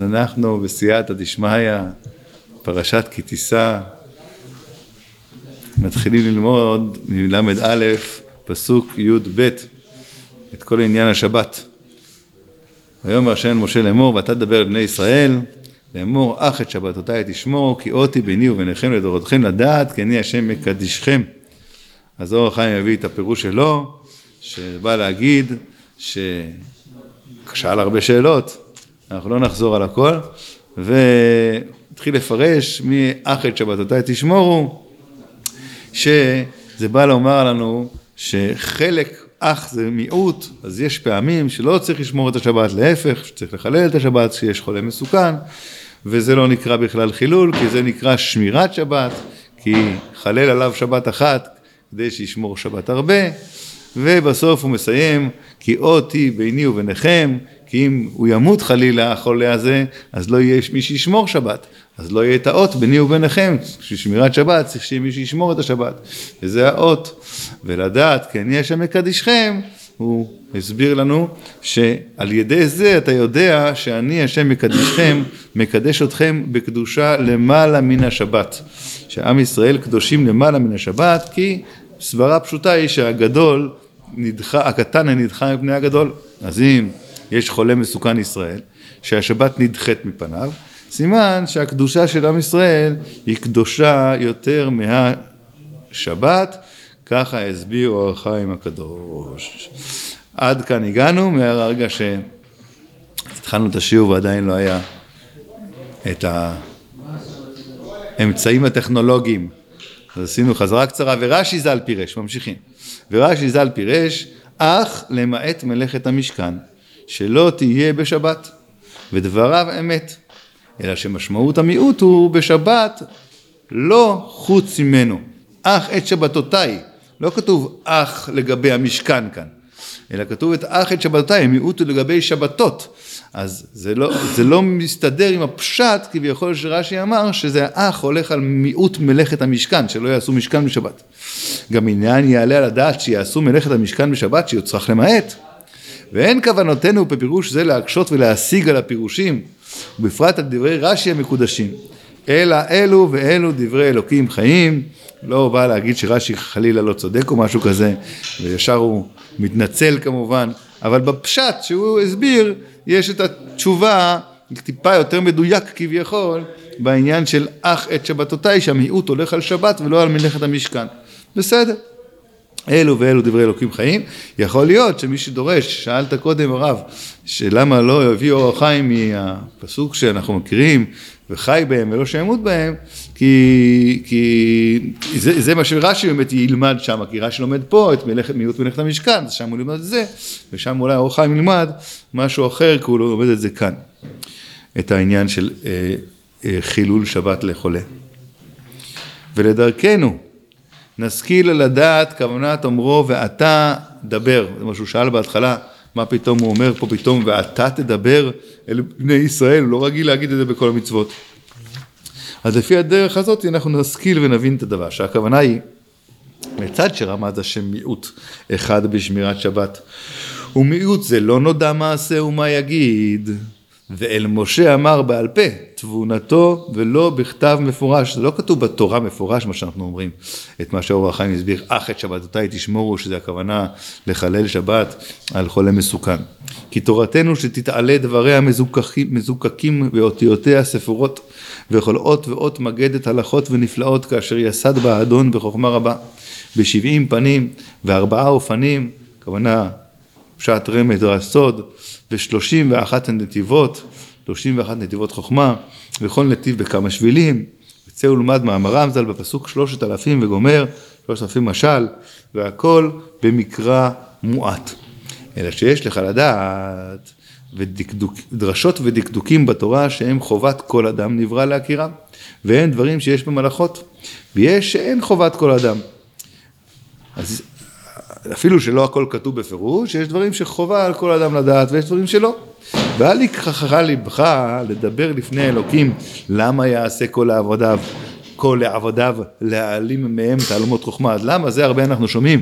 אנחנו בסייעתא דשמיא, פרשת כי תישא, מתחילים ללמוד מל"א, פסוק י"ב, את כל עניין השבת. ויאמר השם משה לאמור, ואתה תדבר לבני ישראל, לאמור, אך את שבתותיי תשמור, כי אותי ביני וביניכם לדורותיכם לדעת, כי אני השם מקדישכם. אז אור החיים מביא את הפירוש שלו, שבא להגיד, ששאל הרבה שאלות, אנחנו לא נחזור על הכל, והתחיל לפרש מאח את שבתותיי תשמורו, שזה בא לומר לנו שחלק אח זה מיעוט, אז יש פעמים שלא צריך לשמור את השבת, להפך, שצריך לחלל את השבת כשיש חולה מסוכן, וזה לא נקרא בכלל חילול, כי זה נקרא שמירת שבת, כי חלל עליו שבת אחת כדי שישמור שבת הרבה, ובסוף הוא מסיים, כי אותי ביני וביניכם, כי אם הוא ימות חלילה החולה הזה, אז לא יהיה מי שישמור שבת, אז לא יהיה את האות ביני וביניכם, בשביל שמירת שבת צריך שיהיה מי שישמור את השבת, וזה האות, ולדעת אני השם מקדישכם, הוא הסביר לנו שעל ידי זה אתה יודע שאני השם מקדישכם, מקדש אתכם בקדושה למעלה מן השבת, שעם ישראל קדושים למעלה מן השבת, כי סברה פשוטה היא שהגדול נדחה, הקטן הנדחה מפני הגדול, אז אם יש חולה מסוכן ישראל, שהשבת נדחית מפניו, סימן שהקדושה של עם ישראל היא קדושה יותר מהשבת, ככה הסביר אור החיים הקדוש. עד כאן הגענו, מהרגע שהתחלנו את השיעור ועדיין לא היה את האמצעים הטכנולוגיים. אז עשינו חזרה קצרה, ורש"י ז"ל פירש, ממשיכים. ורש"י ז"ל פירש, אך למעט מלאכת המשכן. שלא תהיה בשבת, ודבריו אמת. אלא שמשמעות המיעוט הוא בשבת לא חוץ ממנו, אך את שבתותיי, לא כתוב אך לגבי המשכן כאן, אלא כתוב את אך את שבתותיי, המיעוט הוא לגבי שבתות, אז זה לא, זה לא מסתדר עם הפשט כביכול שרש"י אמר שזה האח הולך על מיעוט מלאכת המשכן, שלא יעשו משכן בשבת. גם עניין יעלה על הדעת שיעשו מלאכת המשכן בשבת שיוצרך למעט, ואין כוונותינו בפירוש זה להקשות ולהשיג על הפירושים, ובפרט על דברי רש"י המקודשים, אלא אלו ואלו דברי אלוקים חיים, לא בא להגיד שרש"י חלילה לא צודק או משהו כזה, וישר הוא מתנצל כמובן, אבל בפשט שהוא הסביר, יש את התשובה טיפה יותר מדויק כביכול, בעניין של אך את שבתותיי, שהמיעוט הולך על שבת ולא על מלאכת המשכן. בסדר. אלו ואלו דברי אלוקים חיים, יכול להיות שמי שדורש, שאלת קודם הרב, שלמה לא הביא אור החיים מהפסוק שאנחנו מכירים וחי בהם ולא שימות בהם, כי, כי זה, זה מה שרש"י באמת ילמד שם, כי רש"י לומד פה את מלאכת, מיעוט מלאכת המשכן, אז שם הוא ילמד את זה, ושם אולי אור החיים ילמד משהו אחר, כי הוא לא לומד את זה כאן, את העניין של אה, אה, חילול שבת לחולה. ולדרכנו, נשכיל לדעת כוונת אומרו ואתה דבר, זה מה שהוא שאל בהתחלה, מה פתאום הוא אומר פה פתאום ואתה תדבר אל בני ישראל, הוא לא רגיל להגיד את זה בכל המצוות. אז לפי הדרך הזאת אנחנו נשכיל ונבין את הדבר, שהכוונה היא מצד שרמז השם מיעוט אחד בשמירת שבת ומיעוט זה לא נודע מעשה ומה יגיד ואל משה אמר בעל פה, תבונתו ולא בכתב מפורש, זה לא כתוב בתורה מפורש מה שאנחנו אומרים, את מה שאור החיים הסביר, אך את שבתותיי תשמורו, שזה הכוונה לחלל שבת על חולה מסוכן. כי תורתנו שתתעלה דבריה מזוקקים, מזוקקים באותיותיה ספורות, וכל אות ואות מגדת הלכות ונפלאות, כאשר יסד בה האדון בחוכמה רבה, בשבעים פנים וארבעה אופנים, הכוונה פשט רמז או הסוד, ושלושים ואחת הנתיבות, שלושים ואחת נתיבות חוכמה, וכל נתיב בכמה שבילים, וצא ולמד מאמרם ז"ל בפסוק שלושת אלפים וגומר, שלושת אלפים משל, והכל במקרא מועט. אלא שיש לך לדעת ודקדוק, דרשות ודקדוקים בתורה שהם חובת כל אדם נברא להכירם, והם דברים שיש במלאכות, ויש שאין חובת כל אדם. אז אפילו שלא הכל כתוב בפירוש, יש דברים שחובה על כל אדם לדעת ויש דברים שלא. ואל יכחך ליבך לדבר לפני אלוקים למה יעשה כל העבודיו, כל לעבודיו להעלים מהם תעלומות חוכמה. אז למה זה הרבה אנחנו שומעים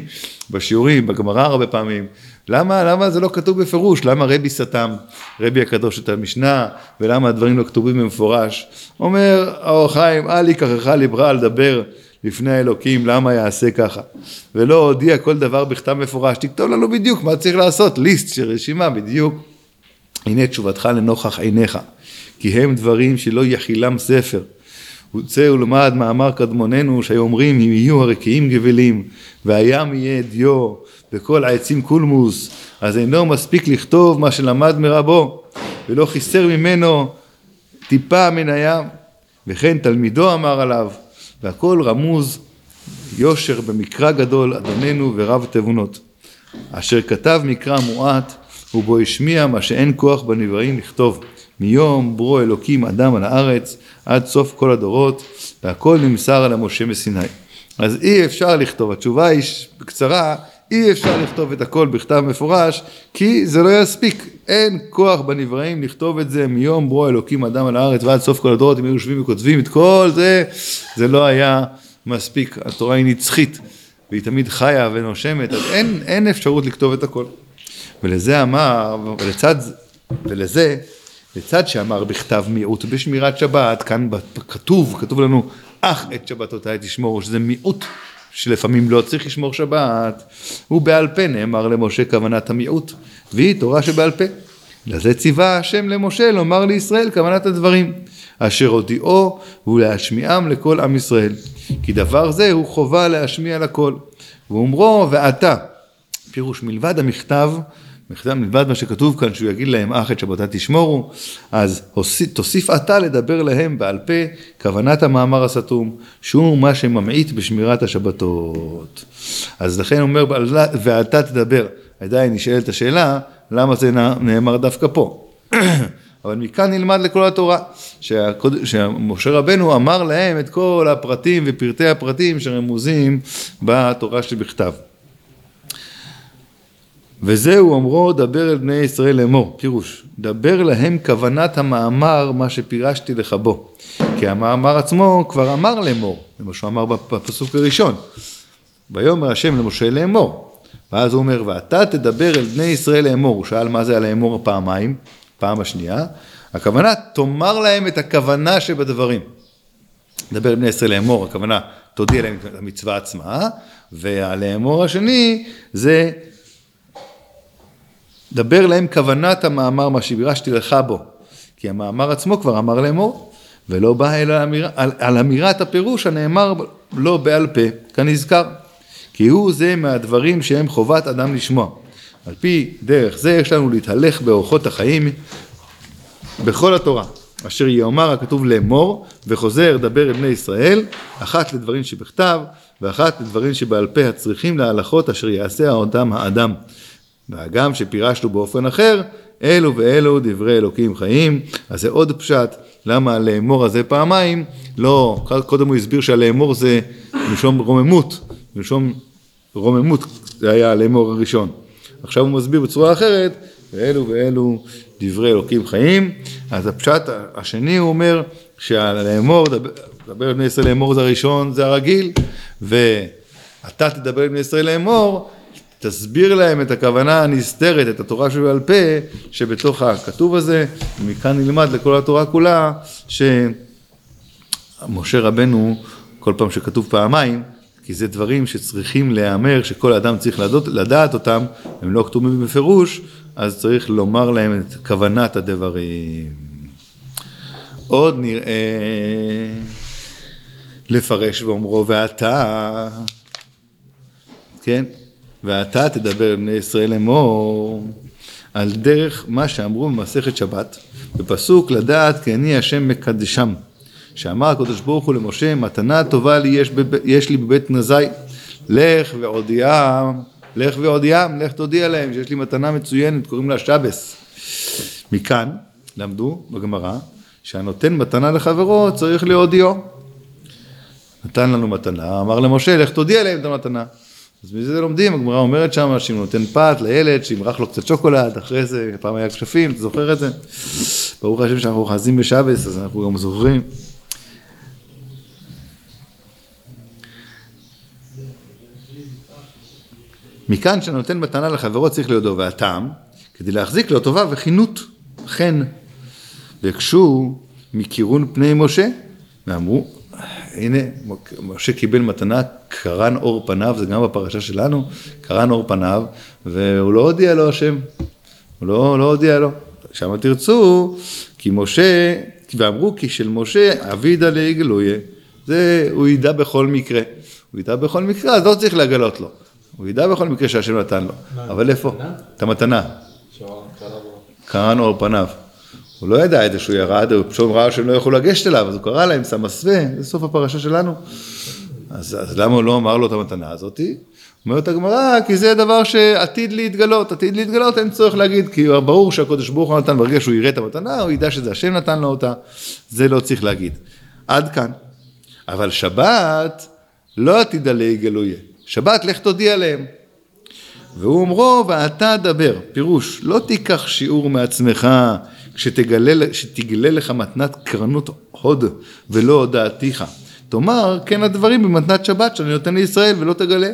בשיעורים, בגמרא הרבה פעמים, למה, למה זה לא כתוב בפירוש? למה רבי סתם, רבי הקדוש את המשנה, ולמה הדברים לא כתובים במפורש? אומר האור חיים, אל ייקחך לברה לדבר לפני האלוקים, למה יעשה ככה? ולא הודיע כל דבר בכתב מפורש, תכתוב לנו בדיוק מה צריך לעשות, ליסט של רשימה בדיוק. הנה תשובתך לנוכח עיניך, כי הם דברים שלא יכילם ספר. וצא ולמד מאמר קדמוננו שהיו אומרים אם יהיו הרקיעים גבלים והים יהיה דיו וכל העצים קולמוס אז אינו מספיק לכתוב מה שלמד מרבו ולא חיסר ממנו טיפה מן הים וכן תלמידו אמר עליו והכל רמוז יושר במקרא גדול אדוננו ורב תבונות אשר כתב מקרא מועט ובו השמיע מה שאין כוח בנבראים לכתוב מיום ברו אלוקים אדם על הארץ עד סוף כל הדורות והכל נמסר על המשה מסיני. אז אי אפשר לכתוב, התשובה היא בקצרה, אי אפשר לכתוב את הכל בכתב מפורש כי זה לא יספיק, אין כוח בנבראים לכתוב את זה מיום ברו אלוקים אדם על הארץ ועד סוף כל הדורות, אם היו יושבים וכותבים את כל זה, זה לא היה מספיק, התורה היא נצחית והיא תמיד חיה ונושמת, אז אין, אין אפשרות לכתוב את הכל. ולזה אמר, ולצד, ולזה לצד שאמר בכתב מיעוט בשמירת שבת, כאן כתוב, כתוב לנו, אך את שבתותיי תשמור, שזה מיעוט שלפעמים לא צריך לשמור שבת, ובעל פה נאמר למשה כוונת המיעוט, והיא תורה שבעל פה. לזה ציווה השם למשה לומר לישראל כוונת הדברים, אשר הודיעו ולהשמיעם לכל עם ישראל, כי דבר זה הוא חובה להשמיע לכל. ואומרו ועתה, פירוש מלבד המכתב מלבד מה שכתוב כאן שהוא יגיד להם אך את שבתה תשמורו, אז תוסיף אתה לדבר להם בעל פה כוונת המאמר הסתום, שהוא מה שממעיט בשמירת השבתות. אז לכן אומר ואתה תדבר, עדיין נשאלת השאלה למה זה נאמר דווקא פה. אבל מכאן נלמד לכל התורה, שמשה רבנו אמר להם את כל הפרטים ופרטי הפרטים שרמוזים בתורה שבכתב. וזהו אומרו דבר אל בני ישראל לאמור, פירוש, דבר להם כוונת המאמר מה שפירשתי לך בו, כי המאמר עצמו כבר אמר לאמור, זה מה שהוא אמר בפסוק הראשון, ויאמר השם למשה לאמור, ואז הוא אומר ואתה תדבר אל בני ישראל לאמור, הוא שאל מה זה על לאמור פעמיים, פעם השנייה, הכוונה תאמר להם את הכוונה שבדברים, דבר אל בני ישראל לאמור, הכוונה תודיע להם את המצווה עצמה, והלאמור השני זה דבר להם כוונת המאמר מה שבירשתי לך בו, כי המאמר עצמו כבר אמר לאמור, ולא בא אלא אמיר, על, על אמירת הפירוש הנאמר לא בעל פה, כנזכר, כי הוא זה מהדברים שהם חובת אדם לשמוע. על פי דרך זה יש לנו להתהלך באורחות החיים בכל התורה, אשר יאמר הכתוב לאמור, וחוזר דבר אל בני ישראל, אחת לדברים שבכתב, ואחת לדברים שבעל פה הצריכים להלכות אשר יעשה אותם האדם. והגם שפירשנו באופן אחר, אלו ואלו דברי אלוקים חיים, אז זה עוד פשט, למה לאמור הזה פעמיים, לא, קודם הוא הסביר שהלאמור זה מלשון רוממות, מלשון רוממות זה היה הלאמור הראשון. עכשיו הוא מסביר בצורה אחרת, ואלו ואלו דברי אלוקים חיים, אז הפשט השני הוא אומר שהלאמור, דבר בני ישראל לאמור זה הראשון, זה הרגיל, ואתה תדבר בני ישראל לאמור, תסביר להם את הכוונה הנסתרת, את התורה שבעל פה, שבתוך הכתוב הזה, ומכאן נלמד לכל התורה כולה, שמשה רבנו, כל פעם שכתוב פעמיים, כי זה דברים שצריכים להיאמר, שכל אדם צריך לדעת, לדעת אותם, הם לא כתובים בפירוש, אז צריך לומר להם את כוונת הדברים. עוד נראה לפרש ואומרו ואתה, כן? ואתה תדבר עם בני ישראל לאמור על דרך מה שאמרו במסכת שבת, בפסוק לדעת כי אני השם מקדשם, שאמר הקדוש ברוך הוא למשה מתנה טובה לי יש, בב... יש לי בבית נזי, לך והודיעם, לך והודיעם, לך תודיע להם שיש לי מתנה מצוינת, קוראים לה שבס. מכאן למדו בגמרא שהנותן מתנה לחברו צריך להודיעו. נתן לנו מתנה, אמר למשה לך תודיע להם את המתנה. אז מזה לומדים, הגמרא אומרת שם שאם נותן פת לילד, שימרח לו קצת שוקולד, אחרי זה, פעם היה כשפים, אתה זוכר את זה? ברוך השם שאנחנו אוחזים בשבס, אז אנחנו גם זוכרים. מכאן שנותן מתנה לחברו צריך ליודו והטעם, כדי להחזיק לו טובה וחינות, חן. והקשו מכירון פני משה, ואמרו, הנה, משה קיבל מתנה, קרן אור פניו, זה גם בפרשה שלנו, קרן אור פניו, והוא לא הודיע לו השם, הוא לא, לא הודיע לו. שם תרצו, כי משה, ואמרו כי של משה אבידא לעגלויה, זה הוא ידע בכל מקרה, הוא ידע בכל מקרה, אז לא צריך לגלות לו, הוא ידע בכל מקרה שהשם נתן לו, אבל איפה? את המתנה. קרן אור פניו. הוא לא ידע את זה שהוא ירד, הוא פשוט ראה שהם לא יכלו לגשת אליו, אז הוא קרא להם שם מסווה, זה סוף הפרשה שלנו. אז, אז למה הוא לא אמר לו את המתנה הזאתי? אומרת הגמרא, כי זה דבר שעתיד להתגלות, עתיד להתגלות, אין צורך להגיד, כי ברור שהקדוש ברוך הוא נתן, ברגע שהוא יראה את המתנה, הוא ידע שזה השם נתן לו אותה, זה לא צריך להגיד. עד כאן. אבל שבת לא עתידה להיגלויה. שבת, לך תודיע להם. והוא אומרו, ואתה דבר. פירוש, לא תיקח שיעור מעצמך כשתגלה לך מתנת קרנות הוד ולא הודעתיך. תאמר, כן הדברים במתנת שבת שאני נותן לישראל ולא תגלה.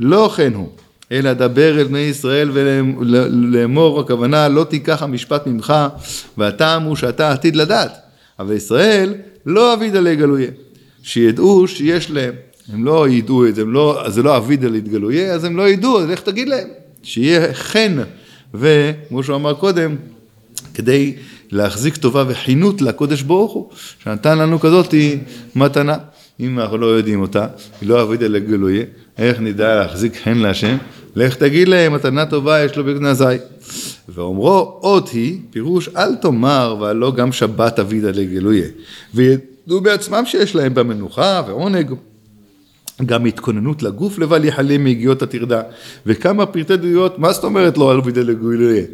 לא כן הוא, אלא דבר אל בני ישראל ולאמור, הכוונה לא תיקח המשפט ממך, והטעם הוא שאתה עתיד לדעת. אבל ישראל לא אבידה לגלויה. שידעו שיש להם. הם לא ידעו את זה, לא, זה לא אבידה להתגלויה, אז הם לא ידעו, אז איך תגיד להם? שיהיה חן, וכמו שהוא אמר קודם, כדי להחזיק טובה וחינות לקודש ברוך הוא, שנתן לנו כזאת מתנה. אם אנחנו לא יודעים אותה, היא לא אבידה לגלויה, איך נדע להחזיק חן להשם? לך תגיד להם, מתנה טובה יש לו בגנזי. ואומרו, עוד היא, פירוש אל תאמר, והלא גם שבת אבידה לגלויה. וידעו בעצמם שיש להם במנוחה ועונג. גם התכוננות לגוף לבל יחלה מיגיעות הטרדה. וכמה פרטי דויות, מה זאת אומרת לא על וידא לגוילויה?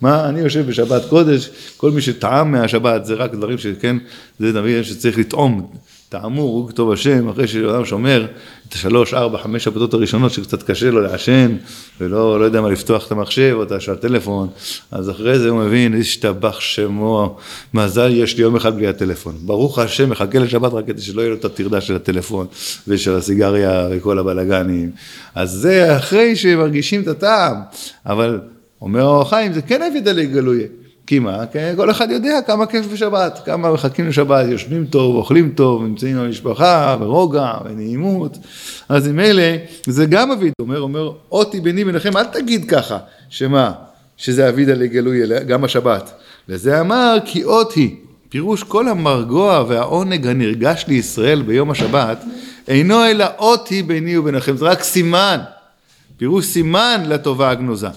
מה, אני יושב בשבת קודש, כל מי שטעם מהשבת, זה רק דברים שכן, זה דבר שצריך לטעום. טעמו, רוק טוב השם, אחרי שאדם שומר את השלוש, ארבע, חמש שבתות הראשונות שקצת קשה לו לעשן, ולא לא יודע מה לפתוח את המחשב או את הטלפון, אז אחרי זה הוא מבין, השתבח שמו, מזל יש לי יום אחד בלי הטלפון. ברוך השם, מחכה לשבת רק כדי שלא יהיה לו את הטרדה של הטלפון ושל הסיגריה וכל הבלאגנים. אז זה אחרי שמרגישים את הטעם, אבל אומר אור החיים, זה כן הביא דלי גלויה. כי מה? כי כל אחד יודע כמה כיף בשבת, כמה מחכים לשבת, יושבים טוב, אוכלים טוב, נמצאים במשפחה, ברוגע, בנעימות. אז עם אלה, זה גם אביד, אומר, אומר, אותי ביני ביניכם, אל תגיד ככה, שמה? שזה אבידה לגלוי, גם השבת. לזה אמר, כי אות היא. פירוש כל המרגוע והעונג הנרגש לישראל ביום השבת, אינו אלא אות היא ביני וביניכם, זה רק סימן. פירוש סימן לטובה הגנוזה.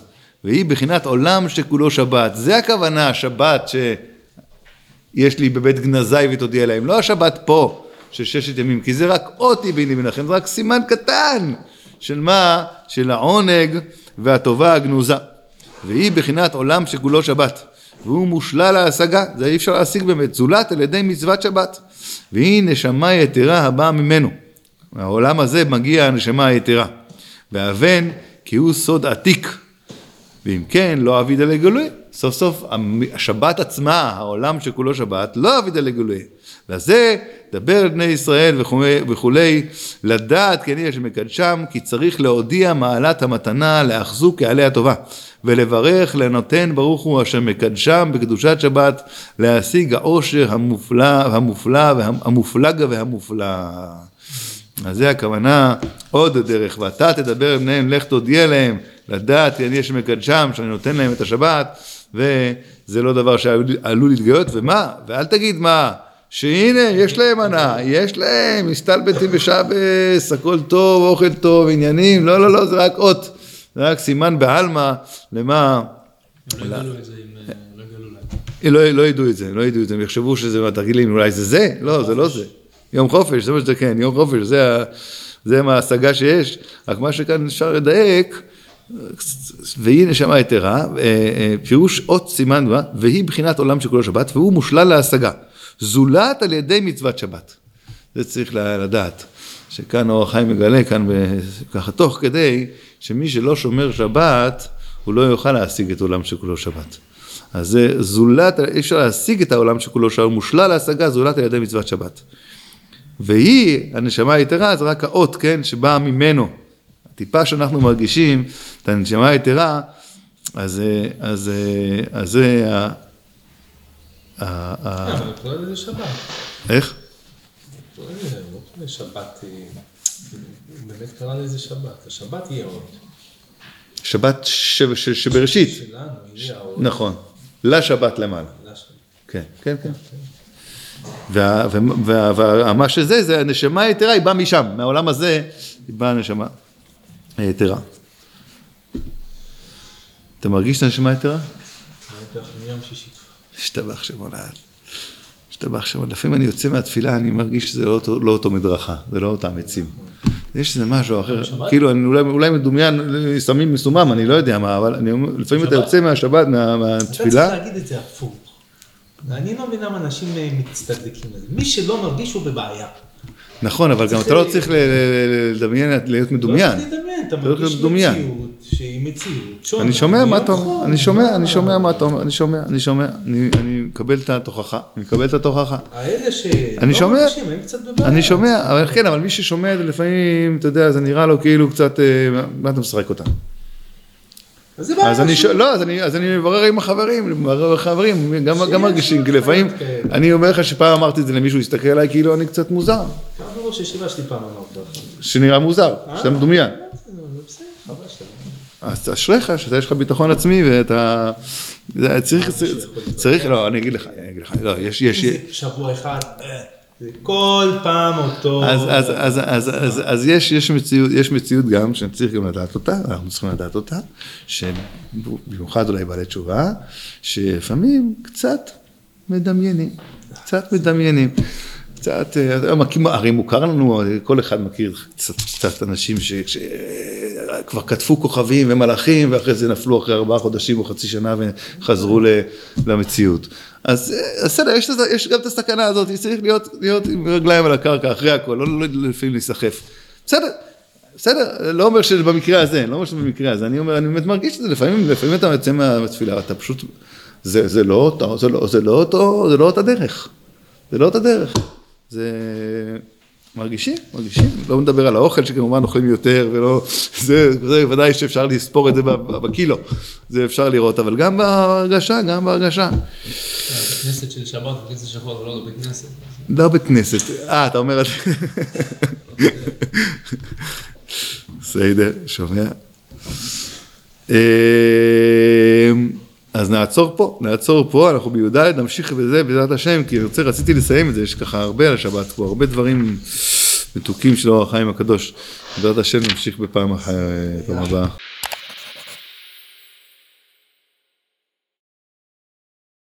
והיא בחינת עולם שכולו שבת. זה הכוונה, השבת שיש לי בבית גנזי ותודיע להם, לא השבת פה של ששת ימים, כי זה רק אותי ביני וביניכם, זה רק סימן קטן של מה? של העונג והטובה הגנוזה. והיא בחינת עולם שכולו שבת. והוא מושלל ההשגה, זה אי אפשר להשיג באמת, זולת על ידי מצוות שבת. והיא נשמה יתרה הבאה ממנו. מהעולם הזה מגיע הנשמה היתרה. והבן כי הוא סוד עתיק ואם כן, לא אבידה לגלוי. סוף סוף השבת עצמה, העולם שכולו שבת, לא אבידה לגלוי. וזה, דבר בני ישראל וכולי, לדעת אני השם מקדשם, כי צריך להודיע מעלת המתנה, לאחזו קהלי הטובה, ולברך לנותן ברוך הוא אשר מקדשם בקדושת שבת, להשיג העושר המופלא, המופלא, המופלג והמופלא. אז זה הכוונה, עוד דרך, ואתה תדבר עם בניהם, לך תודיע להם, לדעת כי אני יש מקדשם, שאני נותן להם את השבת, וזה לא דבר שעלול להתגאות, ומה? ואל תגיד מה, שהנה, יש להם הנאה, יש להם, מסתלבטים בשבס, הכל טוב, אוכל טוב, עניינים, לא, לא, לא, זה רק אות, זה רק סימן בעלמא, למה... לא ידעו את זה אם... אה, לא, לא ידעו את זה, לא ידעו את זה, הם יחשבו שזה, תגיד לי, אולי זה זה? לא, זה לא זה. יום חופש, זה מה שזה כן, יום חופש, זה, זה מה ההשגה שיש, רק מה שכאן אפשר לדייק, והיא נשמה יתרה, אה, אה, פירוש אות סימן, והיא בחינת עולם שכולו שבת, והוא מושלל להשגה, זולת על ידי מצוות שבת. זה צריך לדעת, שכאן אור החיים מגלה כאן ככה תוך כדי, שמי שלא שומר שבת, הוא לא יוכל להשיג את עולם שכולו שבת. אז זה זולת, אי אפשר להשיג את העולם שכולו שבת, מושלל להשגה זולת על ידי מצוות שבת. והיא, הנשמה היתרה, זה רק האות, כן, שבאה ממנו. טיפה שאנחנו מרגישים את הנשמה היתרה, אז, אה, אה, זה ה... אבל קורא לזה שבת. איך? קורא לזה, לא שבת, אה, באמת קרא לזה שבת. השבת יהיה עוד. שבת שבראשית. שלנו יהיה עוד. נכון. לשבת למעלה. כן, כן, כן. ומה שזה, זה הנשמה היתרה, היא באה משם, מהעולם הזה, היא באה הנשמה היתרה. אתה מרגיש את הנשמה היתרה? השתבח שמו לעד. השתבח שמו. לפעמים אני יוצא מהתפילה, אני מרגיש שזה לא אותו, לא אותו מדרכה, זה לא אותם עצים. יש איזה משהו אחר, כאילו, אני אולי, אולי מדומיין, שמים מסומם, אני לא יודע מה, אבל אני לפעמים אתה שבת? יוצא מהשבת, מה- אתה צריך מהתפילה, להגיד את זה הפוך. אני לא מבין למה אנשים אה, מצטדקים לזה. מי שלא מרגיש הוא בבעיה. נכון, אבל גם אתה לא צריך לדמיין, להיות מדומיין. לא צריך לדמיין, אתה אתה לא מרגיש. מציאות שהיא מציאות שונה. אני שומע מה אתה מיום אומר. אני שומע, אני שומע מה אתה אומר, אני שומע, אני שומע, אני מקבל את התוכחה, אני מקבל את התוכחה. האלה שלא אני שומע. מרגישים, הם קצת בבעיה. אני שומע, אבל כן, אבל מי ששומע את זה לפעמים, אתה יודע, זה נראה לו כאילו קצת, אה, מה אתה משחק אותה? אז זה בעיה אז אני, ש... שלו. לא, אז אני, אז אני מברר עם החברים, מברר עם החברים, גם, מרגישים, כי לפעמים. אני אומר לך שפעם אמרתי את זה למישהו, הסתכל עליי כאילו אני קצת מוזר, גם בראש ישיבה שלי פעם אמרת. שנראה מוזר, שאתה מדומיין. חבל שאתה אז אשריך, שאתה יש לך ביטחון עצמי ואתה, צריך, צריך, לא, אני אגיד לך, אני אגיד לך, לא, יש, יש, שבוע אחד, אה, כל פעם אותו. אז, יש מציאות גם שצריך גם לדעת אותה, אנחנו צריכים לדעת אותה, שבמיוחד אולי בעלי תשובה, שלפעמים קצת מדמיינים, קצת מדמיינים. קצת, אה, הרי מוכר לנו, כל אחד מכיר קצת, קצת אנשים שכבר כתבו כוכבים ומלאכים ואחרי זה נפלו אחרי ארבעה חודשים או חצי שנה וחזרו למציאות. אז אה, בסדר, יש, יש גם את הסכנה הזאת, צריך להיות, להיות עם רגליים על הקרקע אחרי הכל, לא, לא לפעמים להיסחף. בסדר, בסדר, לא אומר שזה במקרה הזה, לא אומר שזה במקרה הזה, אני אומר, אני באמת מרגיש את זה, לפעמים, לפעמים אתה יוצא מהתפילה, אתה פשוט, זה, זה לא אותו, זה לא, זה לא אותו, זה לא אותה דרך, זה לא אותה דרך, זה מרגישים, מרגישים, לא מדבר על האוכל שכמובן אוכלים יותר ולא, זה, זה ודאי שאפשר לספור את זה בקילו, זה אפשר לראות, אבל גם בהרגשה, גם בהרגשה. כנסת של שבת וכנסת של חול, לא בבית כנסת. לא בית כנסת, אה, אתה אומר זה. בסדר, שומע. אז נעצור פה, נעצור פה, אנחנו בי"ד, נמשיך בזה בעזרת השם, כי רוצה, רציתי לסיים את זה, יש ככה הרבה על השבת פה, הרבה דברים מתוקים של אור החיים הקדוש. בעזרת השם נמשיך בפעם אחרת, פעם הבאה.